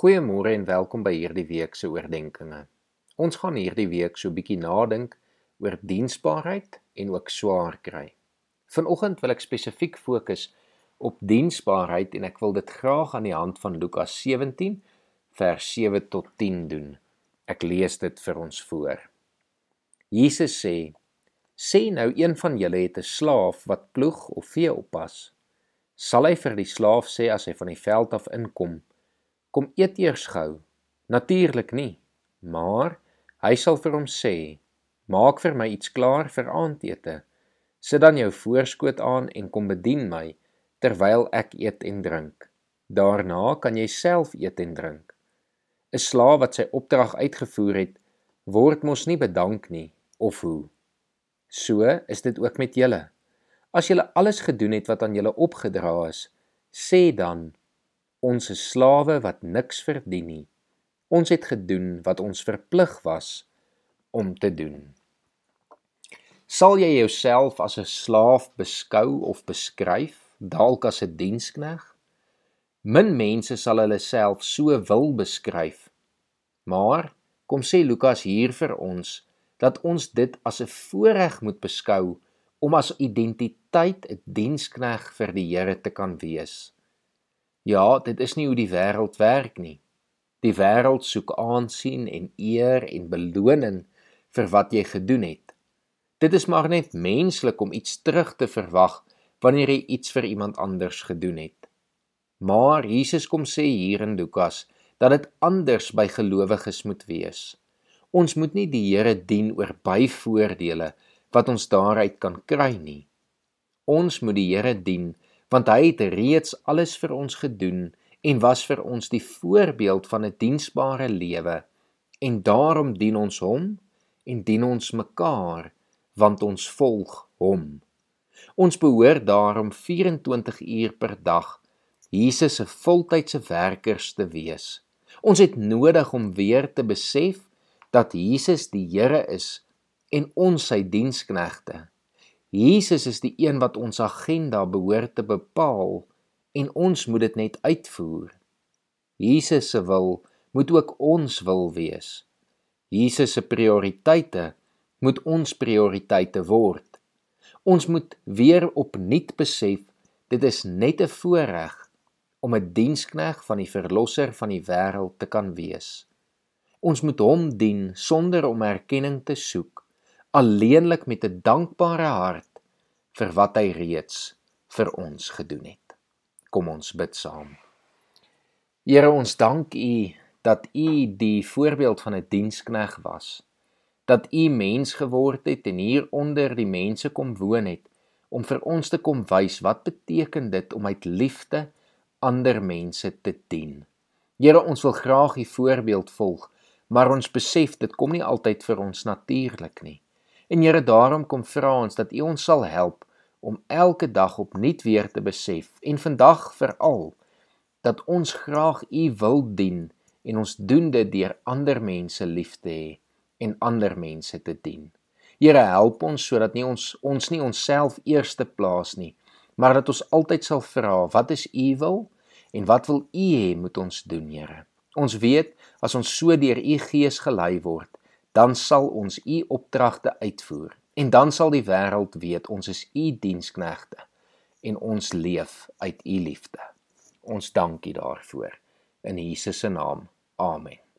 Goeiemôre en welkom by hierdie week se oordeenkings. Ons gaan hierdie week so 'n bietjie nadink oor diensbaarheid en ook swaar kry. Vanoggend wil ek spesifiek fokus op diensbaarheid en ek wil dit graag aan die hand van Lukas 17 vers 7 tot 10 doen. Ek lees dit vir ons voor. Jesus sê: "Sê nou een van julle het 'n slaaf wat ploeg of vee oppas. Sal hy vir die slaaf sê as hy van die veld af inkom: Kom eet eers gou. Natuurlik nie. Maar hy sal vir hom sê: Maak vir my iets klaar vir aandete. Sit dan jou voorskoot aan en kom bedien my terwyl ek eet en drink. Daarna kan jy self eet en drink. 'n Slaaf wat sy opdrag uitgevoer het, word mos nie bedank nie, of hoe? So is dit ook met julle. As julle alles gedoen het wat aan julle opgedra is, sê dan ons is slawe wat niks verdien nie. Ons het gedoen wat ons verplig was om te doen. Sal jy jouself as 'n slaaf beskou of beskryf, dalk as 'n dienskneg? Min mense sal hulle self so wil beskryf. Maar kom sê Lukas hier vir ons dat ons dit as 'n voorreg moet beskou om as identiteit 'n dienskneg vir die Here te kan wees. Ja, dit is nie hoe die wêreld werk nie. Die wêreld soek aansien en eer en beloning vir wat jy gedoen het. Dit is maar net menslik om iets terug te verwag wanneer jy iets vir iemand anders gedoen het. Maar Jesus kom sê hier in Lukas dat dit anders by gelowiges moet wees. Ons moet nie die Here dien oor byvoordele wat ons daaruit kan kry nie. Ons moet die Here dien want hy het reeds alles vir ons gedoen en was vir ons die voorbeeld van 'n diensbare lewe. En daarom dien ons hom en dien ons mekaar want ons volg hom. Ons behoort daarom 24 uur per dag Jesus se voltydse werkers te wees. Ons het nodig om weer te besef dat Jesus die Here is en ons sy diensknegte Jesus is die een wat ons agenda behoort te bepaal en ons moet dit net uitvoer. Jesus se wil moet ook ons wil wees. Jesus se prioriteite moet ons prioriteite word. Ons moet weer opnuut besef dit is net 'n voorreg om 'n dienskneg van die verlosser van die wêreld te kan wees. Ons moet hom dien sonder om erkenning te soek alleenlik met 'n dankbare hart vir wat hy reeds vir ons gedoen het. Kom ons bid saam. Here, ons dank U dat U die voorbeeld van 'n dienskneg was. Dat U mens geword het en hier onder die mense kom woon het om vir ons te kom wys wat beteken dit om uit liefde ander mense te dien. Here, ons wil graag U voorbeeld volg, maar ons besef dit kom nie altyd vir ons natuurlik nie. En Here, daarom kom vra ons dat U ons sal help om elke dag opnuut weer te besef en vandag veral dat ons graag U wil dien en ons doen dit deur ander mense lief te hê en ander mense te dien. Here, help ons sodat nie ons ons nie onsself eerste plaas nie, maar dat ons altyd sal vra, wat is U wil en wat wil U hê moet ons doen, Here? Ons weet as ons so deur U Gees gelei word, dan sal ons u opdragte uitvoer en dan sal die wêreld weet ons is u diensknegte en ons leef uit u liefde. Ons dankie daarvoor in Jesus se naam. Amen.